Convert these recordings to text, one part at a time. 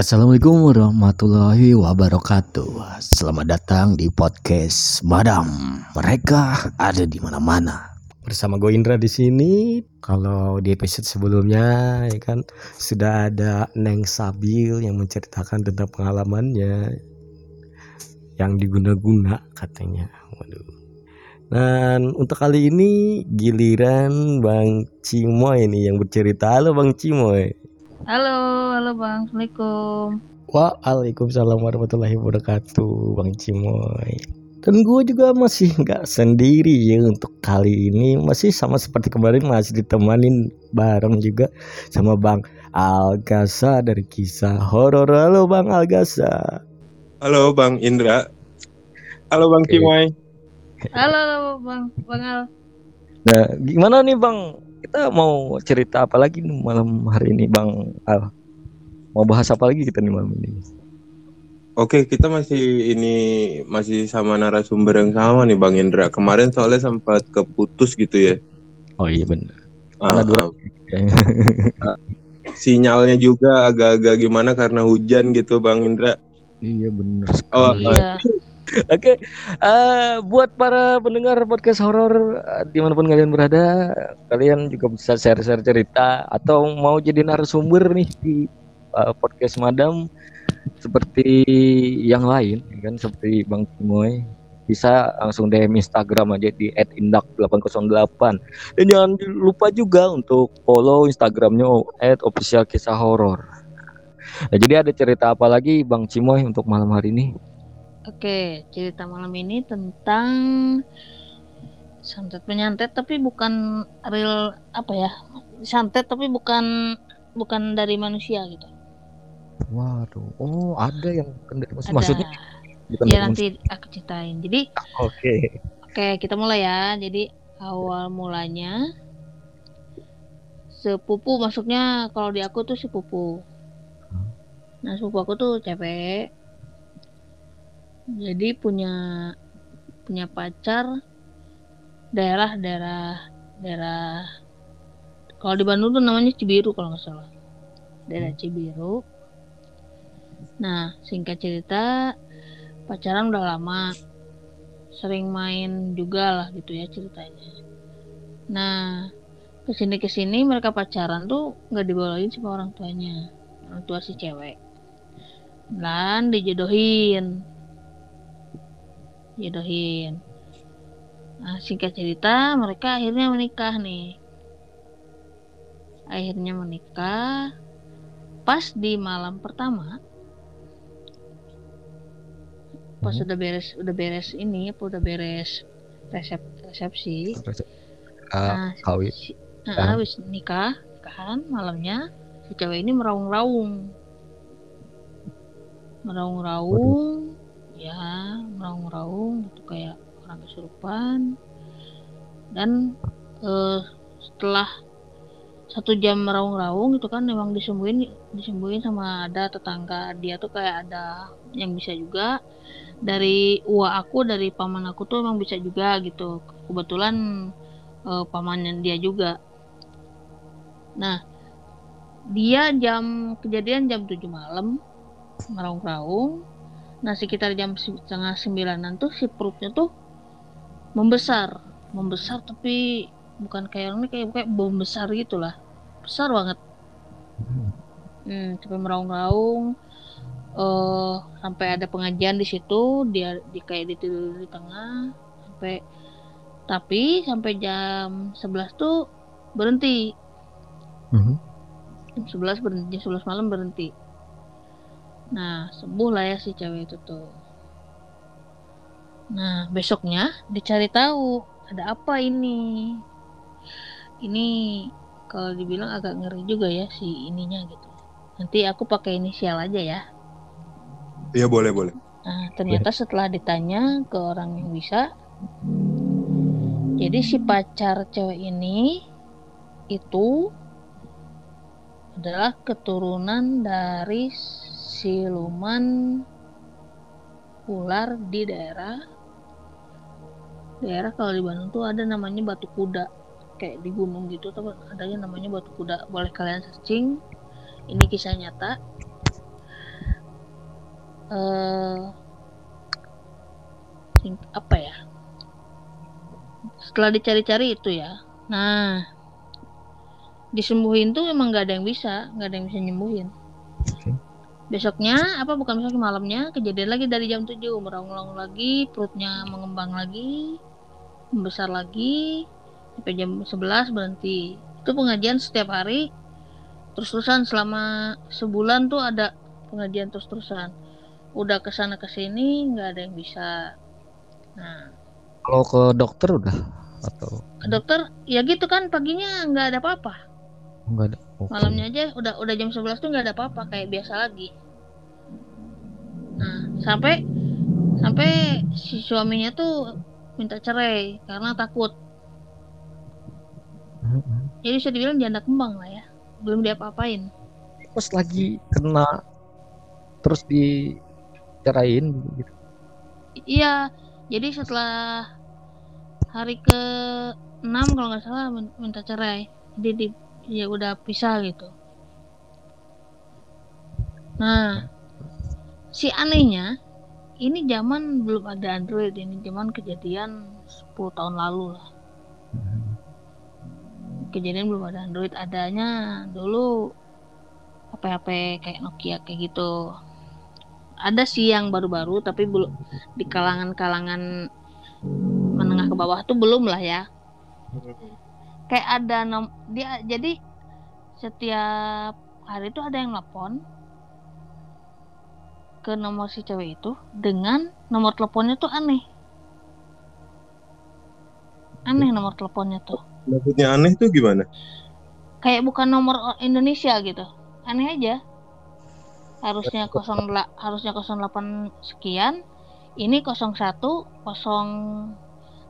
Assalamualaikum warahmatullahi wabarakatuh. Selamat datang di podcast Madam. Mereka ada di mana-mana. Bersama gue Indra di sini. Kalau di episode sebelumnya ya kan sudah ada Neng Sabil yang menceritakan tentang pengalamannya yang diguna-guna katanya. Waduh. Dan untuk kali ini giliran Bang Cimoy ini yang bercerita. Halo Bang Cimoy. Halo, halo Bang. Assalamualaikum. Waalaikumsalam warahmatullahi wabarakatuh Bang Cimoy Dan gue juga masih nggak sendiri ya untuk kali ini Masih sama seperti kemarin masih ditemanin bareng juga sama Bang Algasa dari kisah horor Halo Bang Algasa Halo Bang Indra. Halo Bang. Cimoy. Halo, halo Bang. Bang Al. Nah gimana nih Bang Kita mau cerita apa lagi nih malam hari ini Bang Al Mau bahas apa lagi kita nih malam ini Oke, kita masih ini masih sama narasumber yang sama nih Bang Indra. Kemarin soalnya sempat keputus gitu ya. Oh iya bener Ah, ah. sinyalnya juga agak-agak gimana karena hujan gitu Bang Indra. Iya bener Oh, sekali. Iya. Oke, eh, buat para pendengar podcast horor eh, di mana pun kalian berada, kalian juga bisa share-share cerita atau mau jadi narasumber nih di eh, podcast Madam seperti yang lain, ya kan seperti Bang Timoy bisa langsung DM Instagram aja di @indak808 dan jangan lupa juga untuk follow Instagramnya @official kisah horor. Nah, jadi ada cerita apa lagi Bang Cimoy untuk malam hari ini? Oke, cerita malam ini tentang santet penyantet tapi bukan real apa ya? Santet tapi bukan bukan dari manusia gitu. Waduh, oh ada yang bukan dari manusia. Ada. Maksudnya bukan ya dari nanti aku ceritain. Jadi. Oke. oke, kita mulai ya. Jadi awal mulanya sepupu masuknya kalau di aku tuh sepupu. Nah, sepupu aku tuh cewek. Jadi punya punya pacar daerah daerah daerah kalau di Bandung tuh namanya Cibiru kalau nggak salah. Daerah Cibiru. Nah, singkat cerita pacaran udah lama. Sering main juga lah gitu ya ceritanya. Nah, ke sini ke sini mereka pacaran tuh nggak dibolehin sama orang tuanya orang tua si cewek dan dijodohin jodohin nah singkat cerita mereka akhirnya menikah nih akhirnya menikah pas di malam pertama pas Mhm. udah beres udah beres ini apa udah beres resep resepsi Ah, Nah, kawin. si- Kan? nah, habis nikah, nikahan malamnya si cewek ini meraung-raung. Meraung-raung, ya, meraung-raung gitu kayak orang kesurupan. Dan eh, setelah satu jam meraung-raung itu kan memang disembuhin disembuhin sama ada tetangga dia tuh kayak ada yang bisa juga dari uak aku dari paman aku tuh emang bisa juga gitu kebetulan eh, pamannya dia juga. Nah, dia jam kejadian jam 7 malam meraung-raung. Nah, sekitar jam se- setengah sembilanan tuh si perutnya tuh membesar, membesar tapi bukan kayak ini kayak kayak bom besar gitu lah, besar banget. Hmm, sampai meraung-raung. eh sampai ada pengajian di situ, dia di kayak ditidur di tengah, sampai tapi sampai jam 11 tuh berhenti. Mhm. Jam 11 berhenti, jam 11 malam berhenti. Nah, sembuh lah ya si cewek itu tuh. Nah, besoknya dicari tahu ada apa ini. Ini kalau dibilang agak ngeri juga ya si ininya gitu. Nanti aku pakai inisial aja ya. Iya boleh boleh. Nah, ternyata setelah ditanya ke orang yang bisa, jadi si pacar cewek ini itu adalah keturunan dari siluman ular di daerah daerah kalau di Bandung tuh ada namanya Batu Kuda kayak di gunung gitu tapi adanya namanya Batu Kuda. Boleh kalian searching ini kisah nyata. Sing- apa ya? Setelah dicari-cari itu ya. Nah disembuhin tuh emang nggak ada yang bisa nggak ada yang bisa nyembuhin. Besoknya apa bukan besok malamnya kejadian lagi dari jam 7 meraung-raung lagi perutnya mengembang lagi membesar lagi sampai jam 11 berhenti. Itu pengajian setiap hari terus-terusan. Selama sebulan tuh ada pengajian terus-terusan. Udah ke sana ke sini nggak ada yang bisa. Nah. Kalau ke dokter udah? Atau ke dokter ya gitu kan paginya nggak ada apa-apa. Enggak ada? Oke. malamnya aja udah udah jam 11 tuh nggak ada apa-apa kayak biasa lagi nah sampai sampai si suaminya tuh minta cerai karena takut jadi bisa dibilang janda kembang lah ya belum diapa-apain Pas lagi kena terus dicerain gitu. iya jadi setelah hari ke 6 kalau nggak salah min- minta cerai jadi di, ya udah pisah gitu. Nah si anehnya ini zaman belum ada Android ini zaman kejadian 10 tahun lalu lah. Kejadian belum ada Android adanya dulu HP-HP kayak Nokia kayak gitu. Ada sih yang baru-baru tapi belum di kalangan-kalangan menengah ke bawah tuh belum lah ya kayak ada nom dia jadi setiap hari itu ada yang nelpon ke nomor si cewek itu dengan nomor teleponnya tuh aneh. Aneh nomor teleponnya tuh. Maksudnya aneh tuh gimana? kayak bukan nomor Indonesia gitu. Aneh aja. Harusnya 08 harusnya 08 sekian ini 01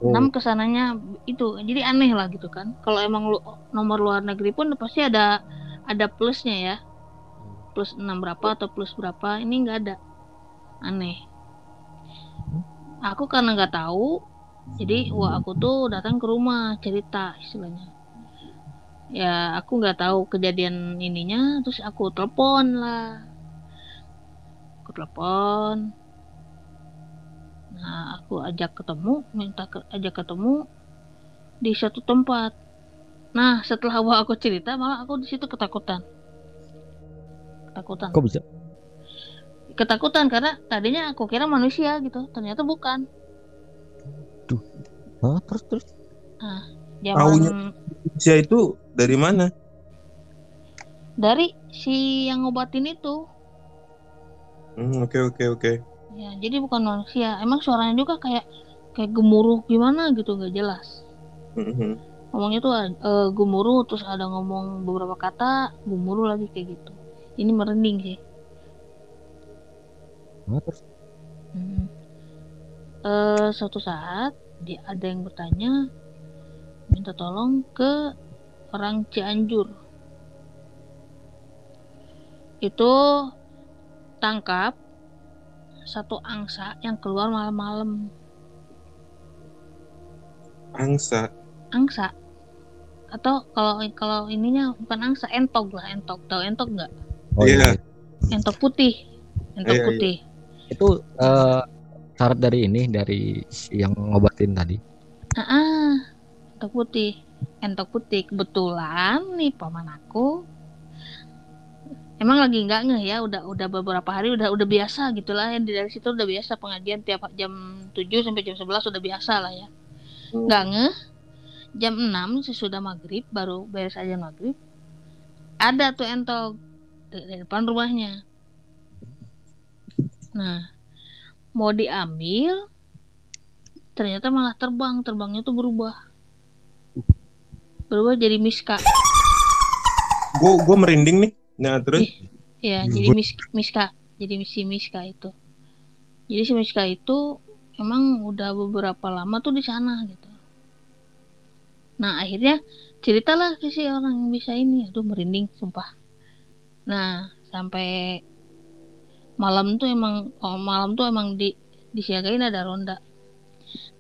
06 ke sananya itu. Jadi aneh lah gitu kan. Kalau emang lu, nomor luar negeri pun pasti ada ada plusnya ya. Plus 6 berapa atau plus berapa ini nggak ada. Aneh. Aku karena nggak tahu jadi wah aku tuh datang ke rumah cerita istilahnya. Ya aku nggak tahu kejadian ininya terus aku telepon lah. Aku telepon nah aku ajak ketemu minta ke, ajak ketemu di satu tempat nah setelah awal aku cerita malah aku di situ ketakutan ketakutan Kok bisa? ketakutan karena tadinya aku kira manusia gitu ternyata bukan Hah, terus terus zaman Taunya. Indonesia itu dari mana? dari si yang ngobatin itu Hmm, Oke oke oke. Ya jadi bukan manusia. Emang suaranya juga kayak kayak gemuruh gimana gitu nggak jelas. Mhm. ngomongnya tuh eh, gemuruh terus ada ngomong beberapa kata gemuruh lagi kayak gitu. Ini merinding sih. Hah, terus? Hmm. Eh, suatu saat dia ada yang bertanya minta tolong ke orang Cianjur. Itu tangkap satu angsa yang keluar malam-malam Angsa. angsa atau kalau kalau ininya bukan angsa entog lah entog tahu entog nggak oh Iya. iya. entok putih entok Iya, iya. putih Itu eh, syarat dari ini dari yang ngobatin tadi. Ah, ah, entok putih. Entok putih. Kebetulan nih paman aku emang lagi nggak ngeh ya, udah udah beberapa hari udah udah biasa gitulah ya dari situ udah biasa pengajian tiap jam 7 sampai jam 11 udah biasa lah ya. Nggak ngeh jam 6 sesudah maghrib baru beres aja maghrib ada tuh entok di, di depan rumahnya. Nah, mau diambil ternyata malah terbang terbangnya tuh berubah berubah jadi miska Gue gue merinding nih. Nah terus? Ya Hmm. jadi mis miska jadi si miska itu. Jadi si miska itu emang udah beberapa lama tuh di sana gitu. Nah akhirnya ceritalah ke si orang yang bisa ini aduh merinding sumpah. Nah sampai malam tuh emang oh, malam tuh emang di disiagain ada ronda.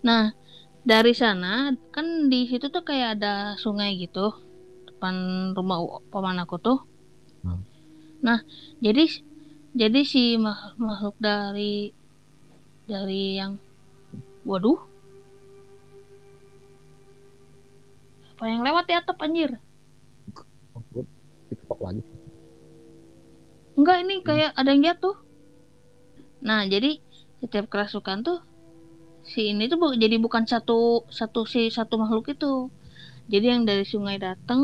Nah dari sana kan di situ tuh kayak ada sungai gitu depan rumah paman aku tuh. Nah jadi jadi si makhluk dari dari yang waduh. Apa yang lewat di atap anjir? Diketok lagi. Enggak ini kayak ada yang jatuh. Nah jadi setiap kerasukan tuh si ini tuh bu- jadi bukan satu satu si satu makhluk itu. Jadi yang dari sungai datang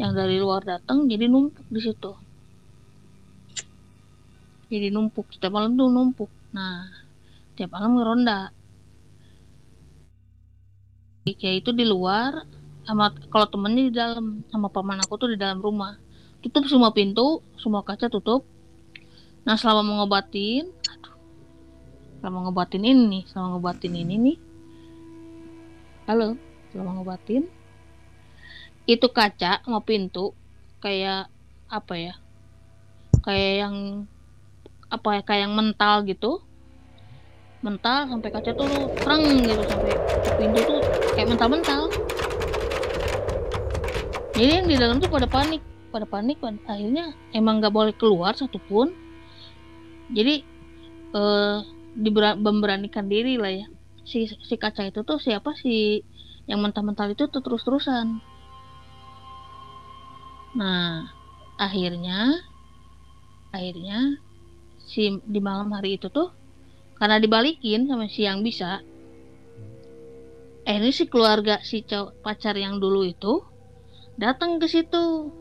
yang dari luar datang jadi numpuk di situ. Jadi numpuk setiap malam tuh numpuk. Nah tiap malam ngeronda. Kayak itu di luar sama kalau temennya di dalam sama paman aku tuh di dalam rumah. Tutup semua pintu semua kaca tutup. Nah selama mengobatin aduh. Selama ngobatin ini selama ngobatin ini nih. Halo selama ngobatin itu kaca sama pintu kayak apa ya? Kayak yang apa ya kayak yang mental gitu. Mental sampai kaca tuh terang gitu sampai pintu tuh kayak mental-mental. Jadi yang di dalam tuh pada panik pada panik pada- akhirnya emang nggak boleh keluar satupun. Jadi eh memberanikan diri lah ya. Si si kaca itu tuh siapa? Si yang mental-mental itu tuh terus-terusan nah akhirnya akhirnya si di malam hari itu tuh karena dibalikin sama si yang bisa eh ini si keluarga si cowok pacar yang dulu itu datang ke situ.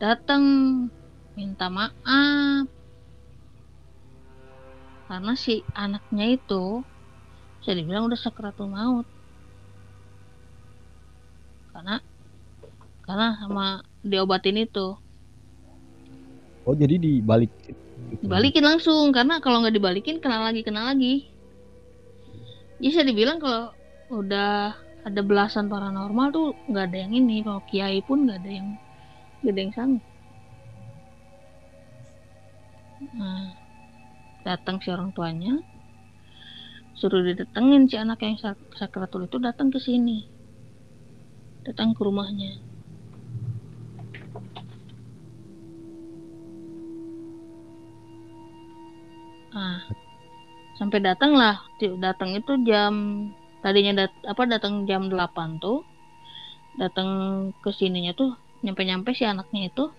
Datang minta maaf. Karena si anaknya itu bisa dibilang udah sakratul maut karena karena sama diobatin itu. Oh jadi dibalik dibalikin langsung. Karena kalau nggak dibalikin kena lagi kena lagi. Bisa dibilang kalau udah ada belasan paranormal tuh nggak ada yang ini. Kalau kiai pun nggak ada yang nggak ada yang sanggup. Nah datang si orang tuanya. Suruh didatengin si anak yang sak- sakratul itu datang ke sini. Datang ke rumahnya ah. Sampai datang lah datang itu jam tadinya dat apa datang jam 8 tuh datang ke sininya tuh nyampe-nyampe si anaknya itu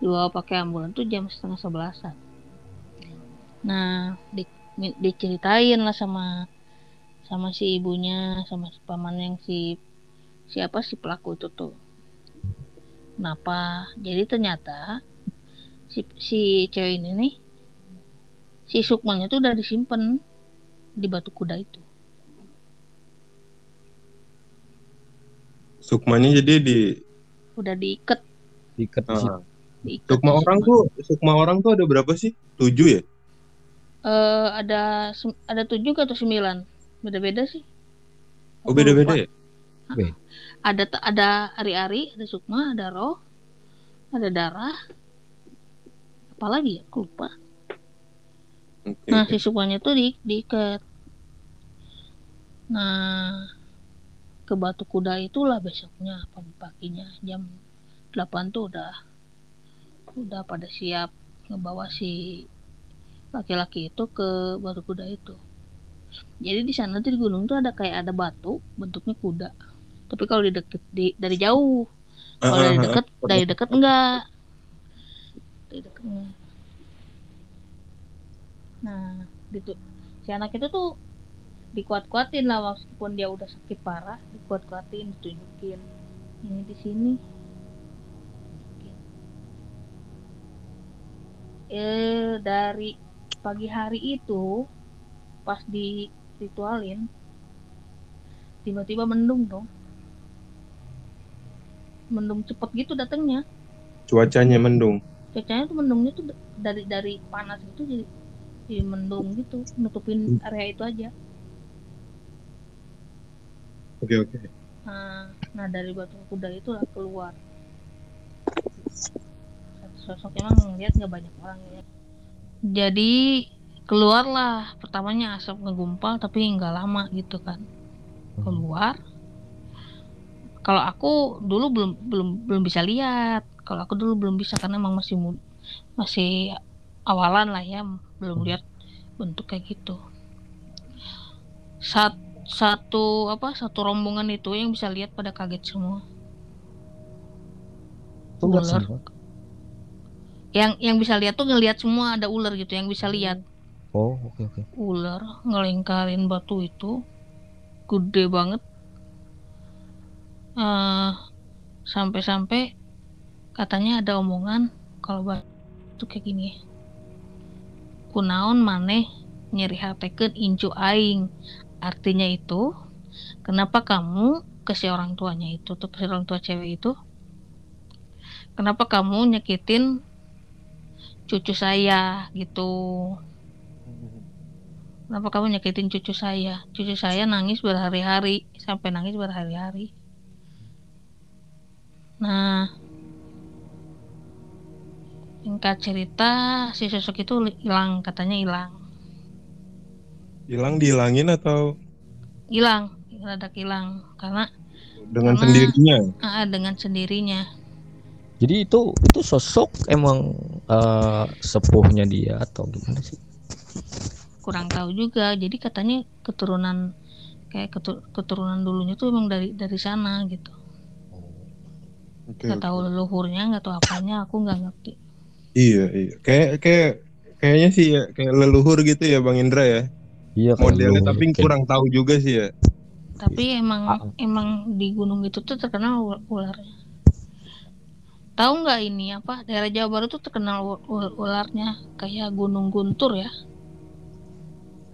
dibawa pakai ambulan tuh jam setengah sebelasan. Nah di, diceritain lah sama sama si ibunya sama si paman yang si siapa si pelaku itu tuh. Kenapa? Jadi ternyata si si cewek ini nih si sukmanya tuh udah disimpan di batu kuda itu. Sukmanya jadi di udah diikat. Diikat. Ah, diikat Sukma di orang tuh Sukma orang tuh ada berapa sih? Tujuh ya? Eh, ada sem- ada tujuh atau sembilan? Beda-beda sih. Oh beda-beda ya? ada ada ari-ari ada sukma ada roh ada darah. Apalagi ya? Aku lupa Oke. nah si sukmanya tuh di diikat. Nah ke batu kuda itulah besoknya pagi-paginya jam 8 tuh udah udah pada siap ngebawa si laki-laki itu ke batu kuda itu. Jadi di sana tuh di gunung tuh ada kayak ada batu bentuknya kuda. Tapi kalau di deket di, dari jauh. Kalau dari deket dari deket enggak. Dari deket enggak nah gitu. Si anak itu tuh dikuat-kuatin lah meskipun dia udah sakit parah dikuat-kuatin ditunjukin. Ini di sini. Eh dari pagi hari itu pas di ritualin tiba-tiba mendung dong. Mendung cepet gitu datangnya Cuacanya mendung. cuacanya tuh mendungnya tuh dari dari panas gitu jadi jadi mendung gitu nutupin area itu aja. Oke oke. nah, nah dari batu kuda itu lah keluar. Satu sosok emang ngeliat nggak banyak orang ya. Jadi keluarlah. Pertamanya asap ngegumpal tapi nggak lama gitu kan. Keluar. Kalau aku dulu belum belum belum bisa lihat. Kalau aku dulu belum bisa karena emang masih masih awalan lah ya belum lihat bentuk kayak gitu Sat, satu apa satu rombongan itu yang bisa lihat pada kaget semua Itu Ular. semua. yang yang bisa lihat tuh ngelihat semua ada ular gitu yang bisa lihat Oh, oke oke. ular ngelingkarin batu itu gede banget eh sampai-sampai katanya ada omongan kalau batu kayak gini kunaon maneh nyeri hatekeun incu aing artinya itu kenapa kamu ke si orang tuanya itu tuh si orang tua cewek itu kenapa kamu nyakitin cucu saya gitu Kenapa kamu nyakitin cucu saya? Cucu saya nangis berhari-hari, sampai nangis berhari-hari. Nah, singkat cerita, si sosok itu hilang, katanya hilang. Hilang dihilangin atau Hilang, rada hilang. Karena dengan Karena- sendirinya? ah, dengan sendirinya. Jadi itu itu sosok emang eh, sepuhnya dia atau gimana sih? Kurang tahu juga. Jadi katanya keturunan kayak ketu- keturunan dulunya tuh emang dari dari sana gitu. Oke, Nggak oke. tahu leluhurnya, nggak tahu apanya, aku nggak ngerti. Iya, iya. Kayak kayak kayaknya sih ya kayak leluhur gitu ya Bang Indra ya. Iya Modelnya tapi kayak- kurang tahu juga sih ya. Tapi emang Ah. emang di gunung itu tuh terkenal ul- ularnya. Tahu nggak ini apa daerah Jawa Barat tuh terkenal ul- ul- ularnya kayak Gunung Guntur ya.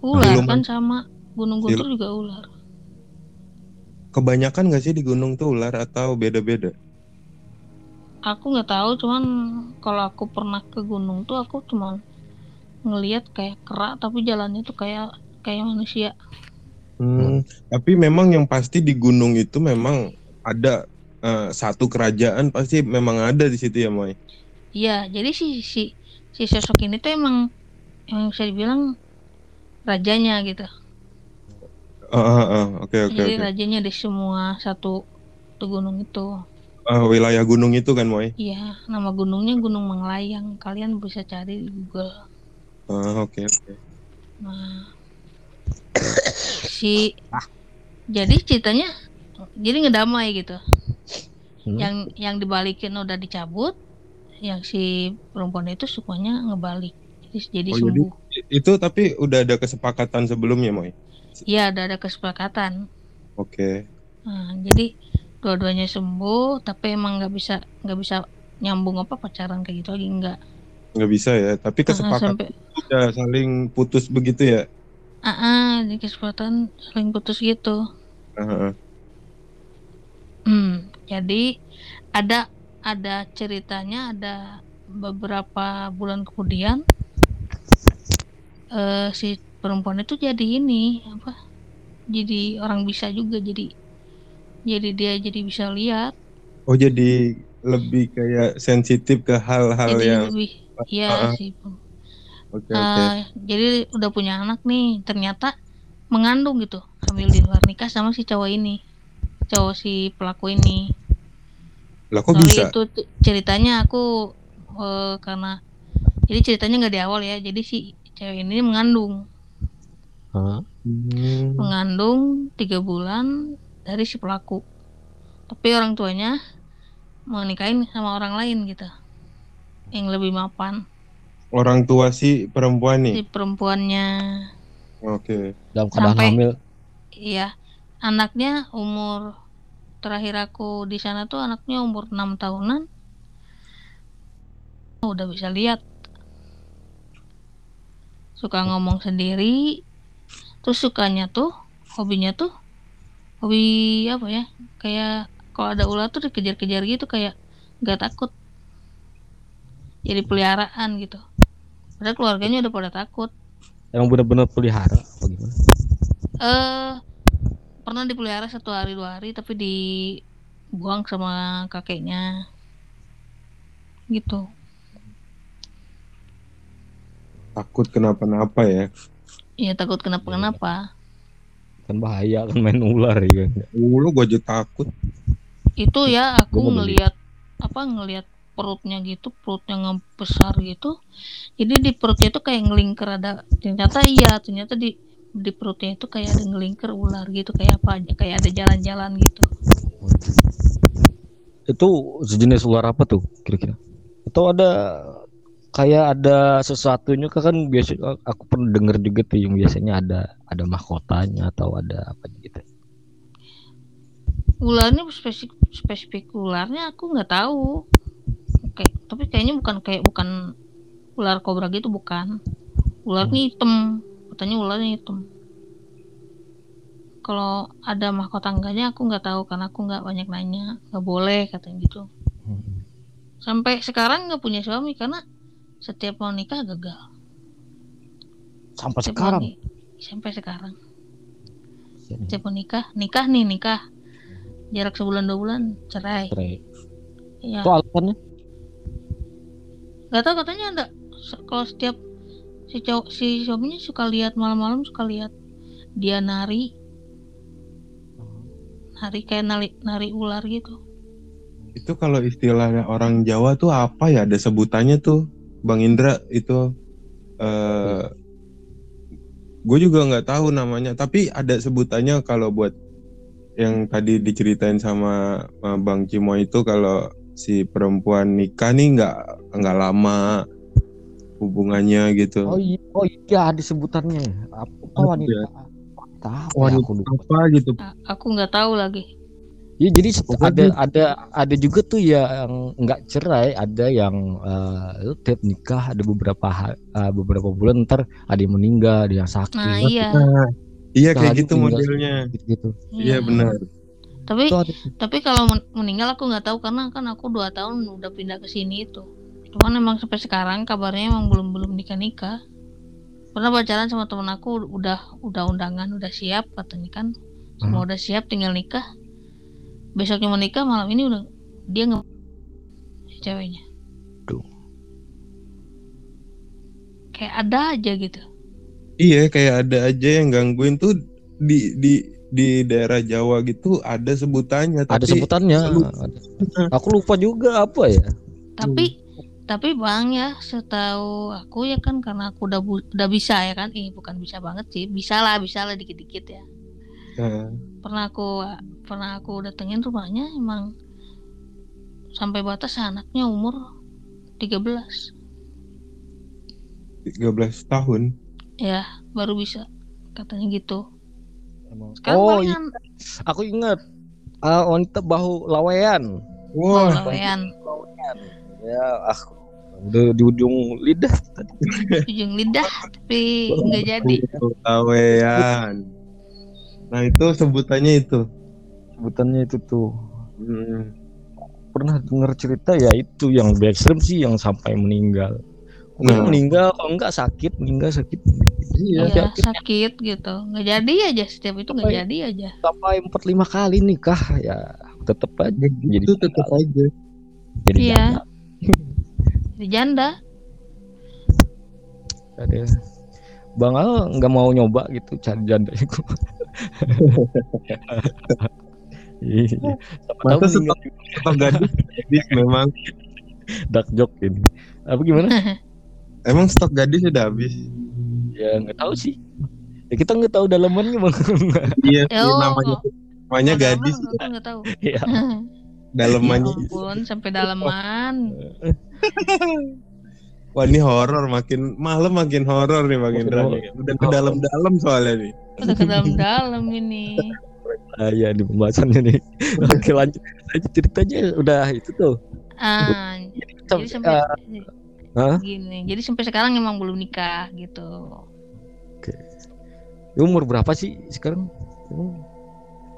Ular Belum kan sama Gunung Guntur juga ular. Kebanyakan nggak sih di gunung tuh ular atau beda-beda? Aku nggak tahu cuman kalau aku pernah ke gunung tuh aku cuman ngelihat kayak kerak tapi jalannya tuh kayak kayak manusia. Hmm, tapi memang yang pasti di gunung itu memang ada eh, satu kerajaan pasti memang ada di situ ya, Moy. Iya, jadi si si si sosok ini tuh emang yang bisa dibilang rajanya gitu. Ah, ah, ah. Oke, oke, Jadi oke. rajanya di semua satu satu gunung itu. Ah, wilayah gunung itu kan, Moy. Iya, nama gunungnya Gunung Manglayang. Kalian bisa cari di Google. Ah, oke, oke. Nah, si jadi ceritanya jadi ngedamai gitu. Hmm. Yang yang dibalikin udah dicabut, yang si perempuan itu sukanya ngebalik. Jadi jadi Oh, jadi- sembuh. Itu tapi udah ada kesepakatan sebelumnya, Moy. Iya, udah ada kesepakatan. Oke. Nah, jadi dua-duanya sembuh, tapi emang nggak bisa nggak bisa nyambung apa pacaran kayak gitu lagi nggak. Nggak bisa ya, tapi kesepakatan sampai udah saling putus begitu ya. ah, ah, di kesempatan saling putus gitu. Ah, ah. Hmm, jadi ada ada ceritanya ada beberapa bulan kemudian eh si perempuan itu jadi ini apa? Jadi orang bisa juga jadi jadi dia jadi bisa lihat, Oh, jadi lebih kayak sensitif ke hal-hal jadi yang lebih ya Ah, ah. sih. Oke, oke. Eh, jadi udah punya anak nih, ternyata mengandung gitu, hamil di luar nikah sama si cowok ini, cowok si pelaku ini. Lah kok Sorry bisa? itu ceritanya aku eh, karena jadi ceritanya nggak di awal ya, jadi si cewek ini mengandung, Hah? Hmm. mengandung tiga bulan dari si pelaku, tapi orang tuanya mau nikahin sama orang lain gitu, yang lebih mapan, Orang tua si perempuan nih. si perempuannya. Oke. Dalam keadaan Sampai- hamil. Iya, anaknya umur terakhir aku di sana tuh anaknya umur 6 tahunan. Udah bisa lihat. Suka ngomong sendiri. Terus sukanya tuh, hobinya tuh hobi apa ya? Kayak kalau ada ular tuh dikejar-kejar gitu kayak nggak takut. Jadi peliharaan gitu. Padahal keluarganya udah pada takut. Emang benar-benar pelihara apa gimana? eh pernah dipelihara satu hari dua hari tapi dibuang sama kakeknya gitu Takut kenapa-napa ya. ya takut kenapa kenapa Kan bahaya kan main ular ya kan. Uh, lu gua aja takut. itu ya aku ngelihat apa ngelihat perutnya gitu perutnya ngebesar gitu jadi di perutnya itu kayak ngelingker ada ternyata iya ternyata di di perutnya itu kayak ada ngelingker ular gitu kayak apa aja kayak ada jalan-jalan gitu Itu sejenis ular apa tuh kira-kira? Atau ada kayak ada sesuatunya kan biasa aku pernah denger juga tuh yang biasanya ada ada mahkotanya atau ada apa gitu. ularnya spesifik spesifik ularnya aku nggak tahu. Oke tapi kayaknya bukan kayak bukan ular kobra gitu bukan. Ularnya hitam katanya ularnya hitam. Kalau ada mahkota enggaknya aku nggak tahu karena aku nggak banyak nanya. Nggak boleh katanya gitu. Sampai sekarang nggak punya suami karena setiap mau nikah gagal. Sampai Setiap sekarang. mau ni- sampai sekarang. Setiap mau nikah nikah nih nikah. Jarak sebulan dua bulan cerai. Cerai. ya Itu alasannya? nggak tahu katanya ada kalau setiap si cowok si suaminya suka lihat malam-malam suka lihat dia nari. Nari kayak nari nari ular gitu. Itu kalau istilahnya orang Jawa tuh apa ya? Ada sebutannya tuh, Bang Indra itu. eh gue juga nggak tahu namanya, tapi ada sebutannya kalau buat yang tadi diceritain sama Bang Cimo itu kalau si perempuan nikah nih nggak nggak lama hubungannya gitu. Oh iya, oh iya ada sebutannya. Apa Apa wanita? ya? Wanita apa ya? Wanita Aku lupa. apa gitu? A- aku nggak tahu lagi Ya jadi Pokoknya- ada ada ada juga tuh ya yang nggak cerai, ada yang eh, lu tiap nikah ada beberapa eh, beberapa bulan ntar ada yang meninggal, ada yang sakit, nah iya. Nah, iya kayak gitu tinggal modelnya. gitu. Iya benar. tapi Itu ada tapi kalau men- meninggal aku nggak tahu karena kan aku dua tahun udah pindah ke sini itu cuman emang sampai sekarang kabarnya emang belum belum nikah nikah pernah pacaran sama temen aku udah udah undangan udah siap katanya kan. Semua udah siap tinggal nikah besoknya menikah malam ini udah dia nge si ceweknya Duh. kayak ada aja gitu Iya kayak ada aja yang gangguin tuh di di di daerah Jawa gitu ada sebutannya ada tapi sebutannya. lu- Ada. Aku lupa juga apa ya. tapi tapi bang ya setahu aku ya kan karena aku udah udah bisa ya kan eh bukan bisa banget sih bisa lah bisa lah dikit dikit ya Nah, pernah aku pernah aku datengin rumahnya emang sampai batas anaknya umur 13 13 tahun. ya baru bisa katanya gitu Emang. sekarang Oh, iya, aku ingat. Ah, wanita bahu lawean. Wah, lawean Ya, ah udah di ujung lidah tadi. ujung lidah tapi nggak jadi Tawean. Nah itu sebutannya itu. Sebutannya itu tuh. Hmm. Pernah dengar cerita ya itu yang lebih ekstrim sih yang sampai meninggal. Pokoknya Nah. meninggal kalau enggak sakit, meninggal sakit. Iya. ya sakit gitu nggak jadi aja setiap itu nggak jadi aja Sampai empat lima kali nikah ya tetap aja jadi Itu tetap aja. jadi Iya. janda. jadi janda Ada. Bang Al nggak mau nyoba gitu cari janda itu. Iya. Tahu Masa meninggal Atau gadis, gadis memang. dark joke ini. Apa gimana? Emang stok gadis sudah habis. ya nggak tahu sih. Ya kita nggak tahu dalamannya bang. Iya, Ya sih, Allah. namanya namanya Ada gadis aku nggak tahu ya. ya dalemannya. ampun sampai dalaman Wah ini horor makin malam makin horor nih Bang Makin Indra. nih. Udah ke dalam-dalam soalnya nih. udah ke dalam-dalam ini Ah, ya di pembahasannya nih. Oke lanjut aja ceritanya udah itu tuh. ah jadi sampai Hah? gini jadi sampai sekarang emang belum nikah gitu Umur berapa sih sekarang?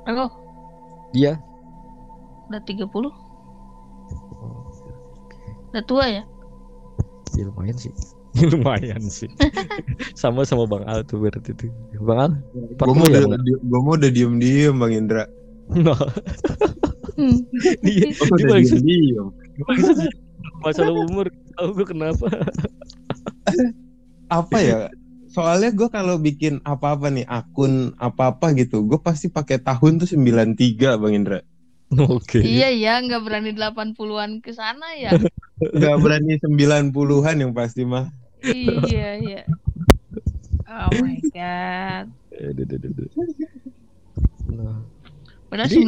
aku Dia udah 30 udah tua ya ya lumayan sih. lumayan sih. Sama sama Bang Al tuh berarti tuh. Bang Al? Gue mau ya, udah gue mau udah diem-diem Bang Indra. Nah, Hmm. dia, dia paling diem-diem. masalah umur tahu gue kenapa Apa ya? Soalnya gue kalau bikin apa-apa nih akun apa-apa gitu, gue pasti pakai tahun tuh 93 Bang Indra. Oke. Iya ya, nggak berani 80-an ke sana ya. Gak berani 90-an yang pasti mah. iya, iya. Oh my god. Aduh, aduh, aduh, aduh. Nah, Padahal Jadi-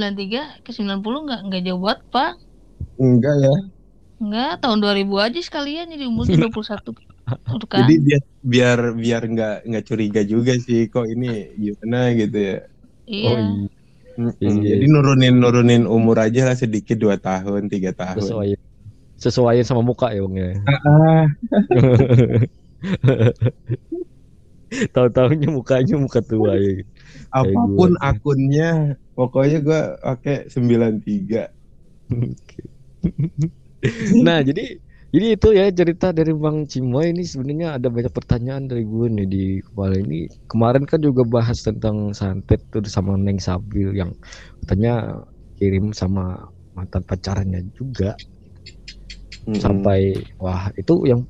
93 ke 90 nggak nggak jauh banget, Pak. Enggak ya. Enggak, tahun 2000 aja sekalian jadi umurnya 21. Tuh kan? Jadi biar biar biar nggak nggak curiga juga sih kok ini gimana gitu ya. iya. Oh iya. Iya. Jadi nurunin nurunin umur aja lah sedikit dua tahun tiga tahun. Sesuai sesuaiin sama muka ya bang ya. Ah, Tahu-tahunya mukanya muka tua ya. apa pun gua akunnya, pokoknya gua pakai 93. Nah jadi jadi itu ya cerita dari Bang Cimoy ini sebenarnya ada banyak pertanyaan dari gue nih di kepala ini. Kemarin kan juga bahas tentang santet tuh sama Neng Sabil yang katanya kirim sama mantan pacarnya juga. Mm-mm. sampai wah itu yang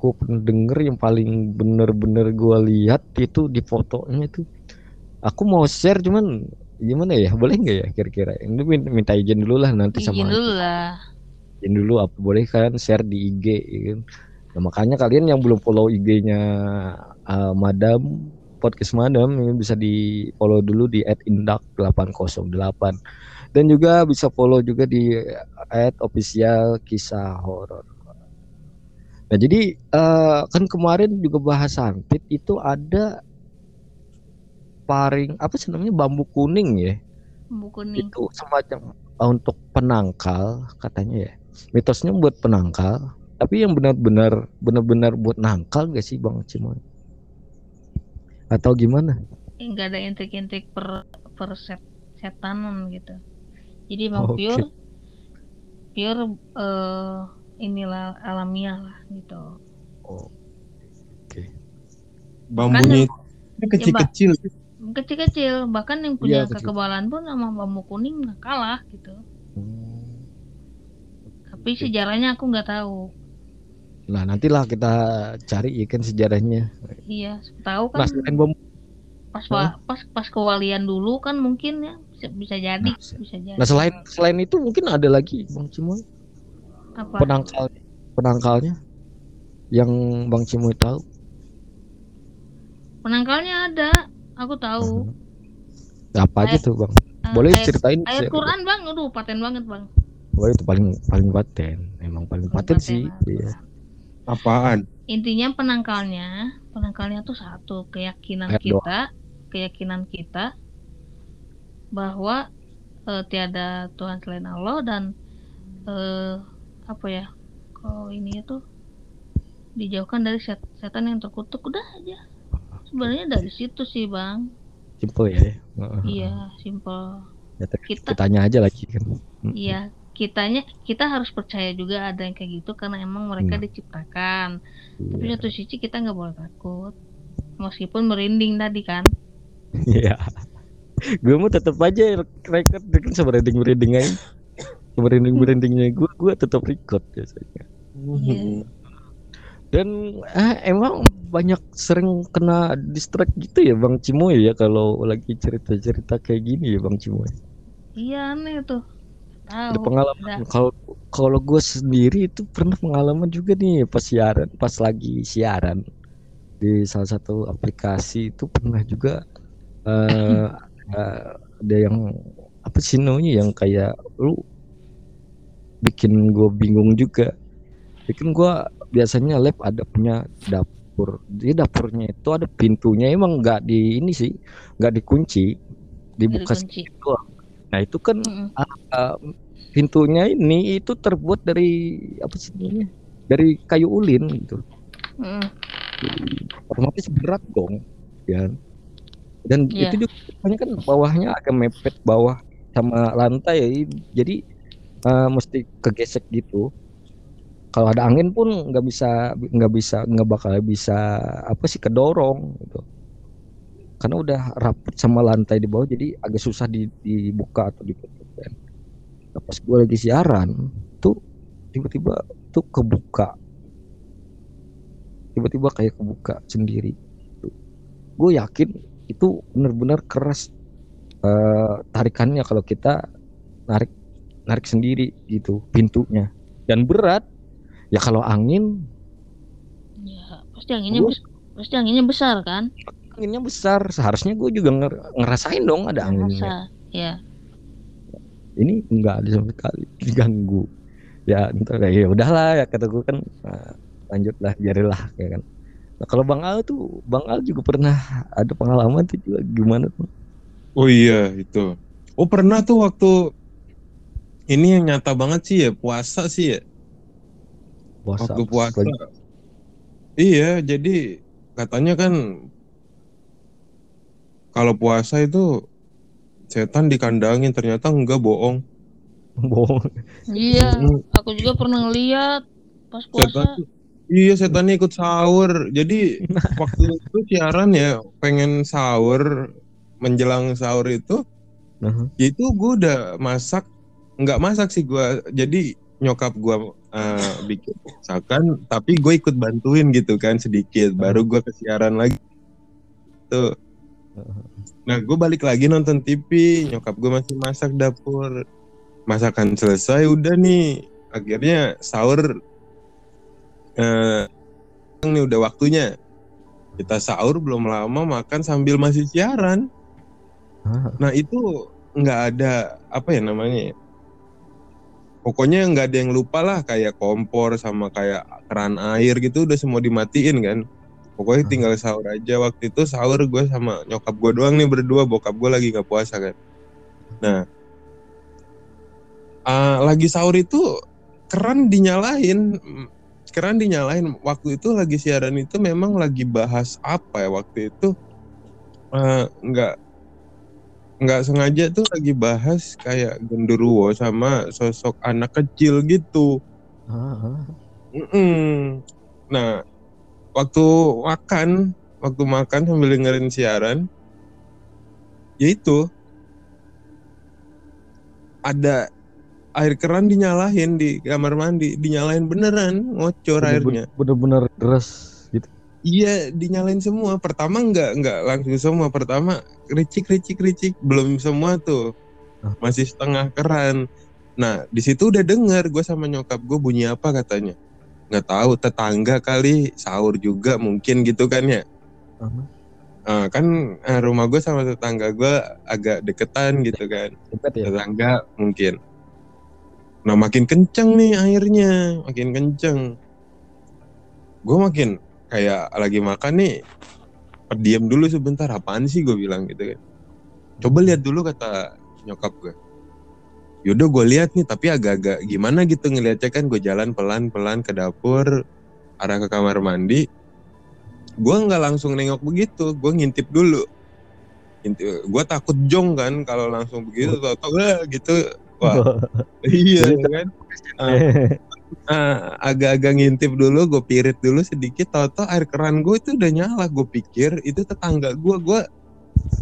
gue pernah denger yang paling bener-bener gue lihat itu di fotonya itu aku mau share cuman gimana ya? Boleh nggak ya kira-kira? Ini min- minta izin dulu lah nanti Izin sama dulu lah. Izin dulu apa boleh kan share di IG ya kan nah, makanya kalian yang belum follow IG-nya uh, Madam podcast Madam ini bisa di follow dulu di @indak808 dan juga bisa follow juga di @official kisah horor. Nah jadi eh, kan kemarin juga bahas santet itu ada paring apa sih namanya bambu kuning ya Buku nih. itu semacam uh, untuk penangkal katanya ya mitosnya buat penangkal tapi yang benar-benar benar-benar buat nangkal gak sih bang Cimoy atau gimana Enggak ada intrik-intrik per per set- setanan gitu. Jadi emang Oke. pure pure eh, inilah alamiah lah gitu. Bambunya itu kecil-kecil. Kecil-kecil bahkan yang punya kecil. kekebalan pun sama bambu kuning kalah gitu. Hmm. Tapi sejarahnya aku nggak tahu. nah nantilah kita cari ya kan sejarahnya. Iya, tahu kan selain bambu pas wa- pas pas kewalian dulu kan mungkin ya bisa, bisa jadi, Nah, bisa jadi. nah selain selain itu mungkin ada lagi bang Cimoy apa? penangkal penangkalnya? Yang bang Cimoy tahu? Penangkalnya ada, aku tahu. apa aja tuh bang? Eh, boleh ayat, ceritain ayat Quran bang, aduh paten banget bang. Wah itu paling paling paten, emang paling paten sih. Iya. Apaan? Intinya penangkalnya, penangkalnya tuh satu keyakinan Ayat doa. kita, keyakinan kita bahwa eh, tiada Tuhan selain Allah dan eh, apa ya, kalau ini itu dijauhkan dari set- setan yang terkutuk udah aja. Sebenarnya dari situ sih bang. Simple ya. Heeh. Iya, simple. Ya, Kita Kitanya aja lagi kan. Iya, kitanya kita harus percaya juga ada yang kayak gitu karena emang mereka Hmm. diciptakan. Tapi Iya. satu sisi kita nggak boleh takut, meskipun merinding tadi kan. Iya. gue mau tetap aja record kan semerinding merinding aja. Merinding merindingnya gue gue tetap record biasanya. Iya. Dan ah, emang banyak sering kena distract gitu ya Bang Cimoy ya kalau lagi cerita-cerita kayak gini ya Bang Cimoy. Iya aneh tuh. Ada pengalaman. Kalau kalau gue sendiri itu pernah pengalaman juga nih pas siaran pas lagi siaran. Di salah satu aplikasi itu pernah juga eh ada, ada yang apa sih namanya yang kayak lu bikin gue bingung juga. Bikin gue biasanya lab ada punya dapur. Di dapurnya itu ada pintunya emang nggak di ini sih nggak dikunci dibuka sedikit doang. Nah itu kan Mm-mm. uh, pintunya ini itu terbuat dari apa sih namanya dari kayu ulin gitu Mm-mm. otomatis berat dong ya dan Iya. itu juga kan bawahnya agak mepet bawah sama lantai jadi uh, mesti kegesek gitu kalau ada angin pun nggak bisa nggak bisa nggak bakal bisa apa sih kedorong gitu karena udah rapet sama lantai di bawah jadi agak susah di- dibuka atau ditutup. Nah, pas gue lagi siaran tuh tiba-tiba tuh kebuka. Tiba-tiba kayak kebuka sendiri. Gue yakin itu benar-benar keras eh, tarikannya kalau kita narik narik sendiri gitu pintunya. Dan berat. Ya kalau angin. Ya pasti anginnya Gua- pasti anginnya besar kan? Anginnya besar. Seharusnya gue juga nger- ngerasain dong ada anginnya. Masa, ya ini enggak ada sama sekali diganggu ya entar ya udahlah ya kata gue kan nah, lanjutlah biarilah ya kan nah, kalau bang Al tuh bang Al juga pernah ada pengalaman tuh juga gimana tuh Oh iya itu. Oh pernah tuh waktu ini yang nyata banget sih ya puasa sih ya. puasa Waktu puasa. lagi- Iya jadi katanya kan kalau puasa itu setan dikandangin ternyata enggak bohong. bohong. Iya aku juga pernah ngeliat pas puasa. Setan Iya setannya ikut sahur. Jadi waktu itu siaran ya pengen sahur menjelang sahur itu Nah, itu gue udah masak. Nggak masak sih gue jadi nyokap gue eh, bikin masakan tapi gue ikut bantuin gitu kan sedikit. Baru gue ke siaran lagi. Tuh nah gue balik lagi nonton TV nyokap gue masih masak dapur masakan selesai udah nih akhirnya sahur eh ini udah waktunya kita sahur belum lama makan sambil masih siaran Ah, Nah itu nggak ada apa ya namanya? ya? Pokoknya nggak ada yang lupa lah kayak kompor sama kayak keran air gitu udah semua dimatiin kan. Pokoknya Hmm. tinggal sahur aja waktu itu sahur gue sama nyokap gue doang nih berdua bokap gue lagi nggak puasa kan. Nah ah, lagi sahur itu keran dinyalain, keran dinyalain. Waktu itu lagi siaran itu memang lagi bahas apa ya waktu itu eh, nggak nggak sengaja tuh lagi bahas kayak genderuwo sama sosok anak kecil gitu. ah, ah. Mm-mm. Nah, waktu makan, waktu makan sambil dengerin siaran, ya itu ada air keran dinyalain di kamar mandi, dinyalain beneran, ngocor airnya. bener-bener deras gitu Iya, dinyalain semua. Pertama nggak nggak langsung semua. Pertama ricik ricik ricik, belum semua tuh. Masih setengah keran. Nah, di situ udah denger gue sama nyokap gue bunyi apa katanya. Nggak tahu, tetangga kali sahur juga mungkin gitu kan ya. Ah, Ah, kan eh, rumah gue sama tetangga gue agak deketan gitu kan. Cepet ya Tetangga mungkin. Nah makin kenceng nih airnya, makin kenceng. Gue makin kayak lagi makan nih, diam dulu sebentar. Apaan sih gue bilang gitu kan. Coba lihat dulu kata nyokap gue. Yaudah gue lihat nih, tapi agak-agak gimana gitu ngeliatnya kan. Gue jalan pelan-pelan ke dapur, arah ke kamar mandi. Gue nggak langsung nengok begitu, gue ngintip dulu. Ngintip, gue takut jong kan kalau langsung begitu, tau-tau "Wah," gitu. Wah, iya kan. Ah, agak-agak ngintip dulu, gue pirit dulu sedikit, tau-tau air keran gue itu udah nyala. Gue pikir itu tetangga gue, gue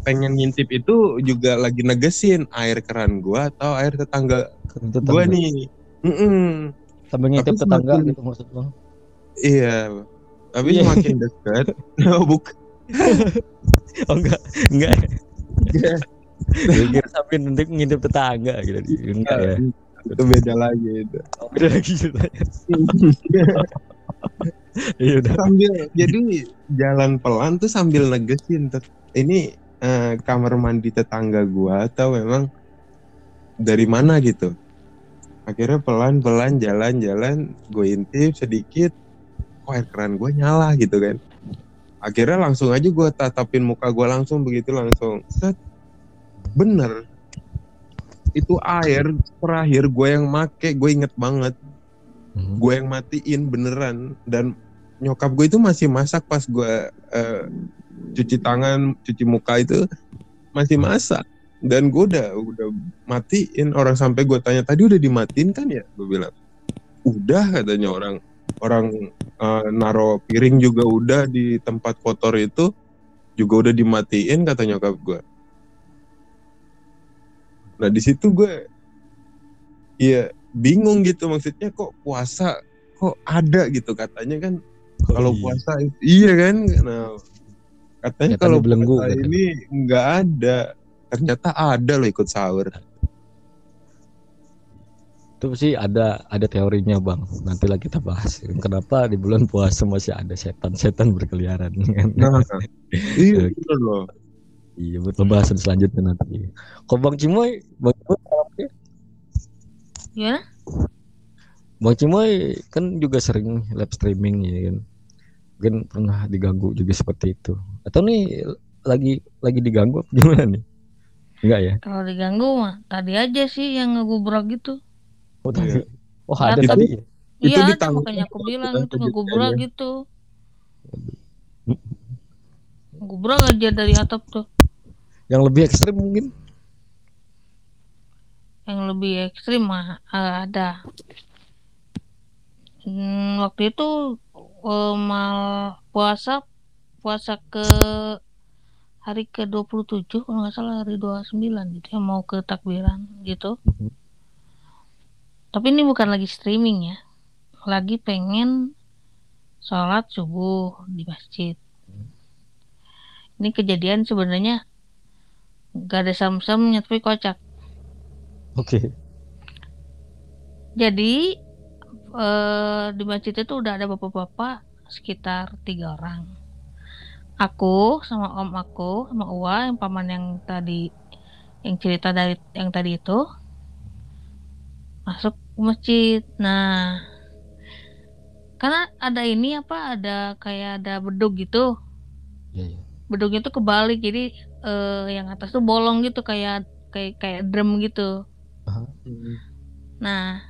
pengen ngintip itu juga lagi negesin air keran gue atau air tetangga gue Tetangga. nih. Mm-mm. sambil ngintip Tapi tetangga semakin- gitu maksud bang Iya, tapi Iya. semakin dekat, oh, bukan. oh enggak enggak Gue kira sambil ngintip ngintip tetangga gitu enggak ya itu beda lagi itu. Oh, beda lagi ceritanya iya udah sambil jadi jalan pelan tuh sambil negesin ini eh, kamar mandi tetangga gua atau memang dari mana gitu. Akhirnya pelan pelan jalan jalan gue intip sedikit kok air keran gue nyala gitu kan. Akhirnya langsung aja gue tatapin muka gue langsung begitu langsung set. Bener. Itu air terakhir gue yang make gue inget banget. Hmm. gue yang matiin beneran. Dan nyokap gue itu masih masak pas gue eh, cuci tangan cuci muka itu masih masak dan gue udah udah matiin orang sampai gue tanya tadi udah dimatiin kan ya? Gue bilang udah katanya orang orang eh, naro piring juga udah di tempat kotor itu juga udah dimatiin kata nyokap gue nah di situ gue iya bingung gitu maksudnya kok puasa kok ada gitu katanya kan. Kalau iya. puasa iya kan? Nah katanya kalau katanya. ini nggak ada ternyata ada loh ikut sahur itu sih ada ada teorinya bang nantilah kita bahas kenapa di bulan puasa masih ada setan-setan berkeliaran Nah, iya bener loh. iya buat pembahasan selanjutnya nanti kok bang Cimoy bang Cimoy Gimana? Bang Cimoy kan juga sering live streaming ya kan. Mungkin pernah diganggu juga seperti itu. Atau nih lagi lagi diganggu gimana nih? Enggak ya? Kalau diganggu mah tadi aja sih yang ngegubrak gitu. Oh, tadi. Iya. oh ada Itu- tadi. ya? Itu Iya ada ditanggung makanya aku bilang kan itu ngegubrak gitu. Ngegubrak aja dari atap tuh. Yang lebih ekstrim mungkin. Yang lebih ekstrim mah eh, ada. Hmm, waktu itu eh, mal puasa puasa ke hari ke 27 kalau nggak salah hari 29 gitu ya mau ke takbiran gitu. Mhm. Tapi ini bukan lagi streaming ya. Lagi pengen sholat subuh di masjid. Ini kejadian sebenarnya nggak ada sam-samnya tapi kocak. Oke. Jadi eh, di masjid itu udah ada bapak-bapak sekitar tiga orang. Aku sama om aku sama Uwa yang paman yang tadi yang cerita dari yang tadi itu masuk ke masjid. Nah, karena ada ini apa ada kayak ada bedug gitu. Iya, iya. Bedugnya tuh kebalik jadi eh, yang atas tuh bolong gitu kayak kayak kayak drum gitu. Nah,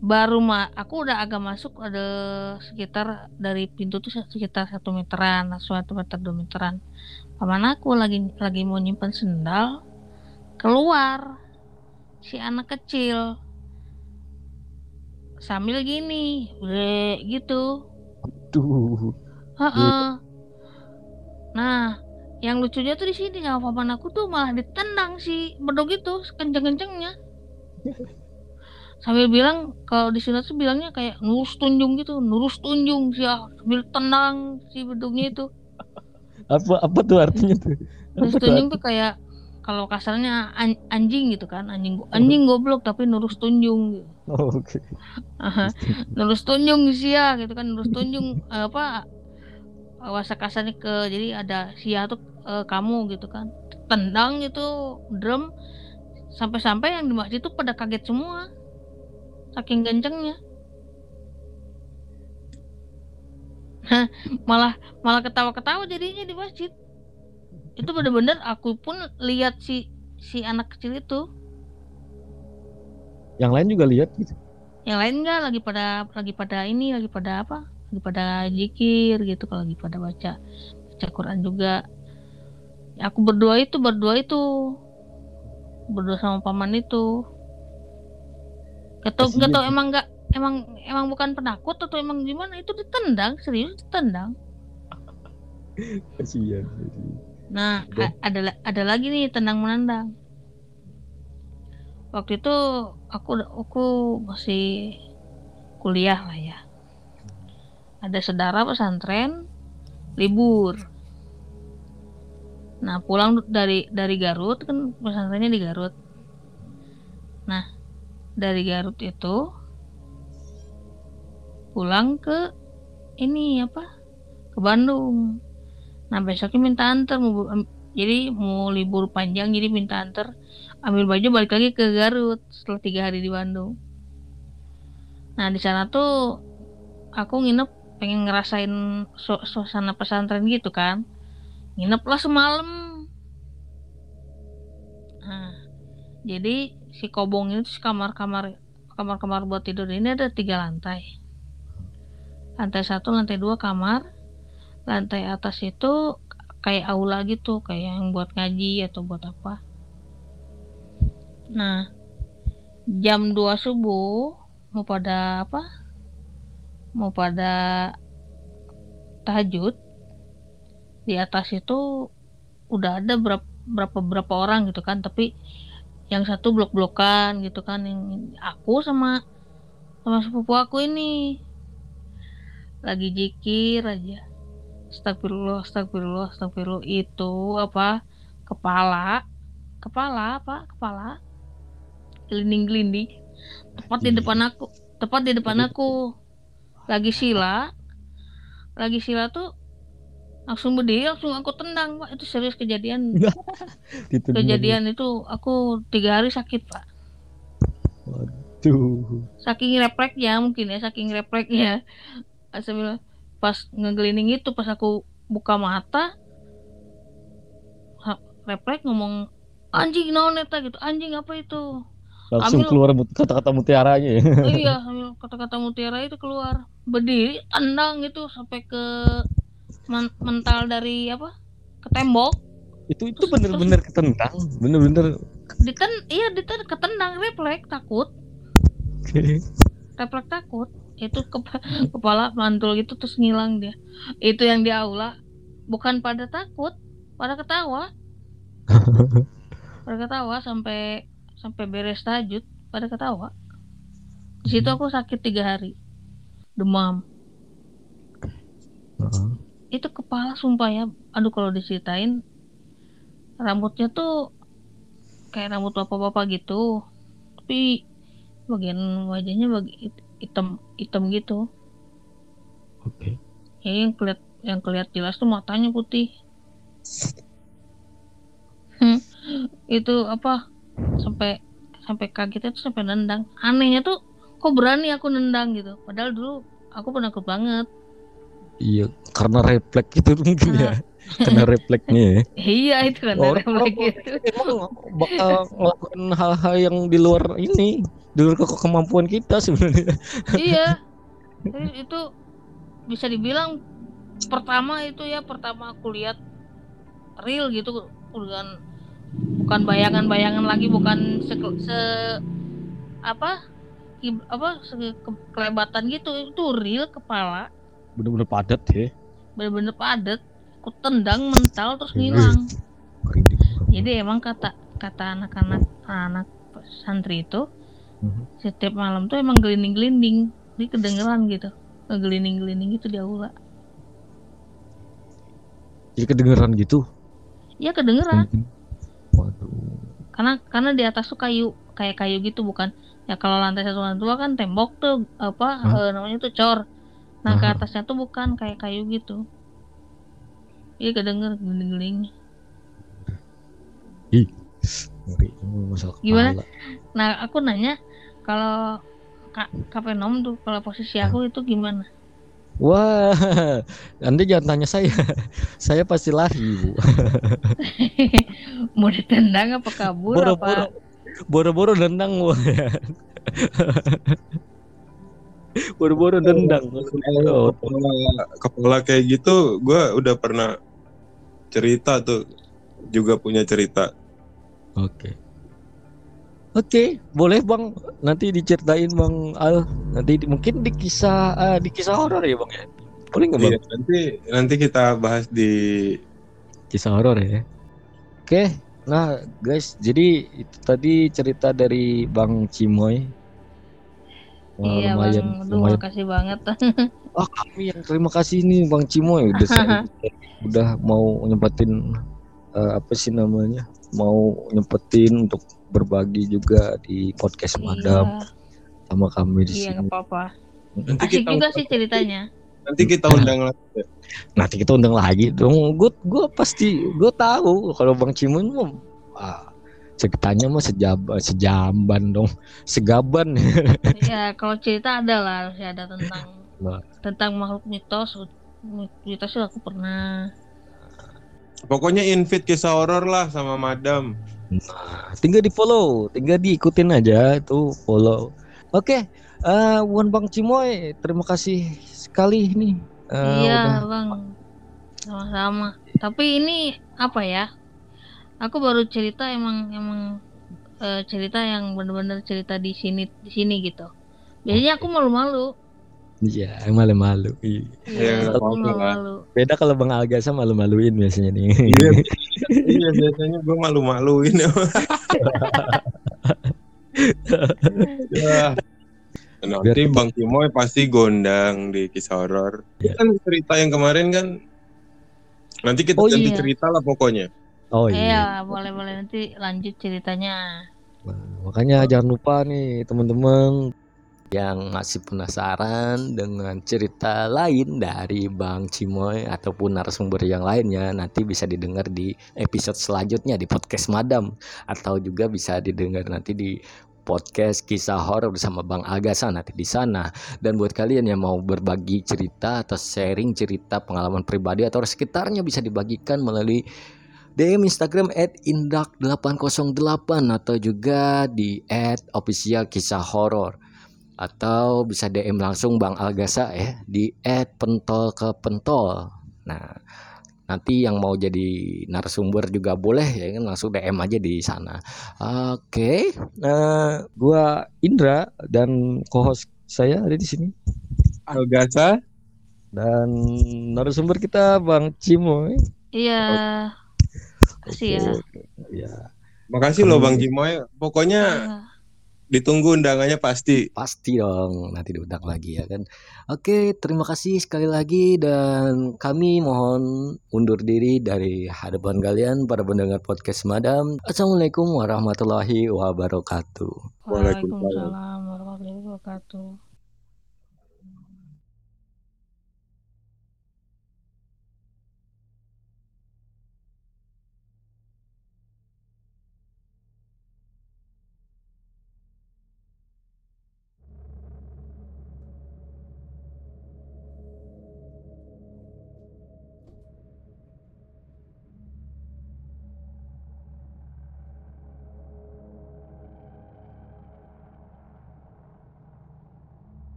baru ma aku udah agak masuk ada sekitar dari pintu tuh sekitar satu meteran, satu meter dua meteran. Paman aku lagi lagi mau nyimpan sendal, keluar si anak kecil sambil gini, "Bre," gitu. Heeh. Nah, yang lucunya tuh di sini sama paman aku tuh malah ditendang si bedog itu kenceng-kencengnya. Sambil bilang kalau di sini tuh bilangnya kayak nurus tunjung gitu, nurus tunjung sih sambil tendang si bedognya itu. Apa apa tuh artinya tuh? Nurus tuh tunjung tuh kayak kalau kasarnya an- anjing gitu kan, anjing anjing goblok tapi nurus tunjung gitu. Oh, Oke. Aha, nurus tunjung sia gitu kan nurus tunjung eh, apa bahasa kasarnya ke jadi ada sia tuh eh, kamu gitu kan tendang gitu drum sampai-sampai yang di masjid tuh pada kaget semua saking kencengnya Hah, malah malah ketawa-ketawa jadinya di masjid. Itu bener-bener aku pun lihat si si anak kecil itu. Yang lain juga lihat gitu. yang lain enggak lagi pada lagi pada ini lagi pada apa? Lagi pada zikir gitu kalau lagi pada baca baca Quran juga. Ya, aku berdua itu berdua itu berdua sama paman itu gak tau gak tau emang nggak emang emang bukan penakut atau emang gimana itu ditendang serius ditendang Kasihan. Nah, Udah. ada ada lagi nih tendang menendang. Waktu itu aku aku masih kuliah lah ya. Ada saudara pesantren libur. Nah, pulang dari dari Garut kan pesantrennya di Garut. Nah, dari Garut itu pulang ke ini apa? Ke Bandung. Nah besoknya minta antar jadi mau libur panjang jadi minta antar ambil baju balik lagi ke Garut setelah tiga hari di Bandung. Nah di sana tuh aku nginep pengen ngerasain su- suasana pesantren gitu kan. Nginep lah semalam. Nah jadi si kobong itu kamar-kamar kamar-kamar buat tidur ini ada tiga lantai. Lantai satu, lantai dua kamar, lantai atas itu kayak aula gitu kayak yang buat ngaji atau buat apa. Nah jam 2 subuh mau pada apa? Mau pada tahajud di atas itu udah ada berapa berapa berapa orang gitu kan tapi yang satu blok-blokan gitu kan yang aku sama sama sepupu aku ini lagi jikir aja Astagfirullah, astagfirullah, astagfirullah itu apa? Kepala, kepala apa? Kepala gelinding-gelinding tepat di depan aku tepat di depan aku lagi sila lagi sila tuh langsung berdiri langsung aku tendang pak. Itu serius kejadian. Gitu kejadian itu aku tiga hari sakit pak. Tuh. saking refleksnya mungkin ya saking refleksnya sambil pas ngegelinding itu pas aku buka mata refleks ngomong anjing naon eta? Gitu. Anjing apa itu? Langsung Ambil- keluar kata-kata mutiaranya ya. Iya kata-kata mutiara itu keluar. Berdiri tendang itu sampai ke men- mental dari apa? Ke tembok? Itu itu bener-bener ketendang, bener-bener. diten iya diten ketendang refleks takut. Refleks takut. Itu kepa- kepala mantul gitu terus ngilang dia. Itu yang di aula. Bukan pada takut pada ketawa. Pada ketawa sampai sampai beres tajud pada ketawa. Di situ aku sakit tiga hari. Demam. Itu kepala sumpah ya. Aduh kalau diceritain rambutnya tuh kayak rambut bapak-bapak gitu. Tapi bagian wajahnya bagi hitam hitam gitu. Oke. ya yang keliat yang keliat jelas tuh matanya putih. Hmm, itu apa sampai sampai kagetnya tuh sampai nendang. Anehnya tuh kok berani aku nendang gitu. Padahal dulu aku penakut banget Iya, karena refleks itu mungkin ya. Karena refleksnya ya. iya itu kan Orang- refleks gitu Emang bakal ngelakuin hal-hal yang di luar ini, di luar ke- kemampuan kita sebenarnya. iya Jadi itu bisa dibilang pertama itu ya pertama aku lihat real gitu bukan bukan bayangan-bayangan lagi bukan se, se- apa apa se, ke- kelebatan gitu itu real kepala Bener-bener padat ya. bener-bener padat. Aku tendang mental terus ngilang. Jadi emang kata kata anak-anak anak santri itu Mhm. setiap malam tuh emang gelinding-gelinding. Ini kedengeran gitu. Ngegelinding-gelinding gitu di aula. Jadi kedengeran gitu. ya kedengeran. Waduh. karena karena di atas tuh kayu kayak kayu gitu bukan. Ya kalau lantai satu lantai dua kan tembok tuh apa eh, namanya tuh cor nah ke atasnya tuh bukan kayak kayu gitu iya kedenger gelinding-gelinding Ngeri. Masalah Gimana? kepala. nah aku nanya kalau kak kapenom tuh kalau posisi aku itu gimana Wah, Anda jangan tanya saya. saya pasti lari, Bu. mau ditendang apa kabur Boro-boro apa boro-boro nendang gua. boro-boro nendang. Oh, kepala, kepala kayak gitu gue udah pernah cerita tuh juga punya cerita Oke. Oke, boleh Bang. Nanti diceritain Bang Al. Nanti di- mungkin di kisah eh, di kisah horor ya Bang ya. Boleh nggak Bang? Iya, nanti nanti kita bahas di Kisah horor ya. Oke. Nah, guys, jadi itu tadi cerita dari Bang Cimoy. Wah, iya lumayan, bang Aduh, lumayan. makasih banget Oh, kami yang terima kasih nih Bang Cimoy udah udah mau nyempetin eh, apa sih namanya? Mau nyempetin untuk berbagi juga di podcast Madam sama kami di iya sini. nggak apa-apa nanti asik kita juga sih ceritanya nanti kita undang lagi ya. Nanti kita undang lagi dong. Gue gue pasti gue tahu kalau Bang Cimoy mah ah, ceritanya mah sejam sejamban dong, segaban. ya kalau cerita ada lah harus ada tentang Nah. tentang makhluk mitos mitos sih aku pernah pokoknya invite kisah horor lah sama madam Nah, tinggal di follow, tinggal diikutin aja itu follow. Oke, eh Wan Bang Cimoy, terima kasih sekali nih. eh, iya udah bang sama-sama tapi ini apa ya aku baru cerita emang emang eh, cerita yang bener-bener cerita di sini di sini gitu biasanya aku malu-malu Iya, malu-malu. Iya. Iya, iya malu-malu Beda kalau Bang Algasa malu-maluin biasanya nih. iya iya biasanya gue malu-maluin ya Ya. Nanti Bang Timoy pasti gondang di kisah horor. Iya. Kan cerita yang kemarin kan nanti kita Oh, ganti iya. cerita lah pokoknya. Oh iya iya. boleh boleh nanti lanjut ceritanya Nah, makanya jangan lupa nih teman-teman yang masih penasaran dengan cerita lain dari Bang Cimoy ataupun narasumber yang lainnya nanti bisa didengar di episode selanjutnya di podcast Madam atau juga bisa didengar nanti di podcast kisah horor bersama Bang Agasa nanti di sana. Dan buat kalian yang mau berbagi cerita atau sharing cerita pengalaman pribadi atau sekitarnya bisa dibagikan melalui DM Instagram at indak808 atau juga di at official kisah horor atau bisa DM langsung Bang Algasa ya di @pentol ke pentol. Nah, nanti yang mau jadi narasumber juga boleh ya kan langsung DM aja di sana. Oke, nah gua Indra dan co-host saya ada di sini. Algasa dan narasumber kita Bang Cimoy. Iya. Makasih ya. Ya. Makasih loh Bang Cimoy. Pokoknya Ah. ditunggu undangannya pasti. Pasti dong nanti diundang lagi ya kan. Oke, terima kasih sekali lagi dan kami mohon undur diri dari hadapan kalian para pendengar podcast Madam. Assalamualaikum warahmatullahi wabarakatuh. Waalaikumsalam warahmatullahi wabarakatuh.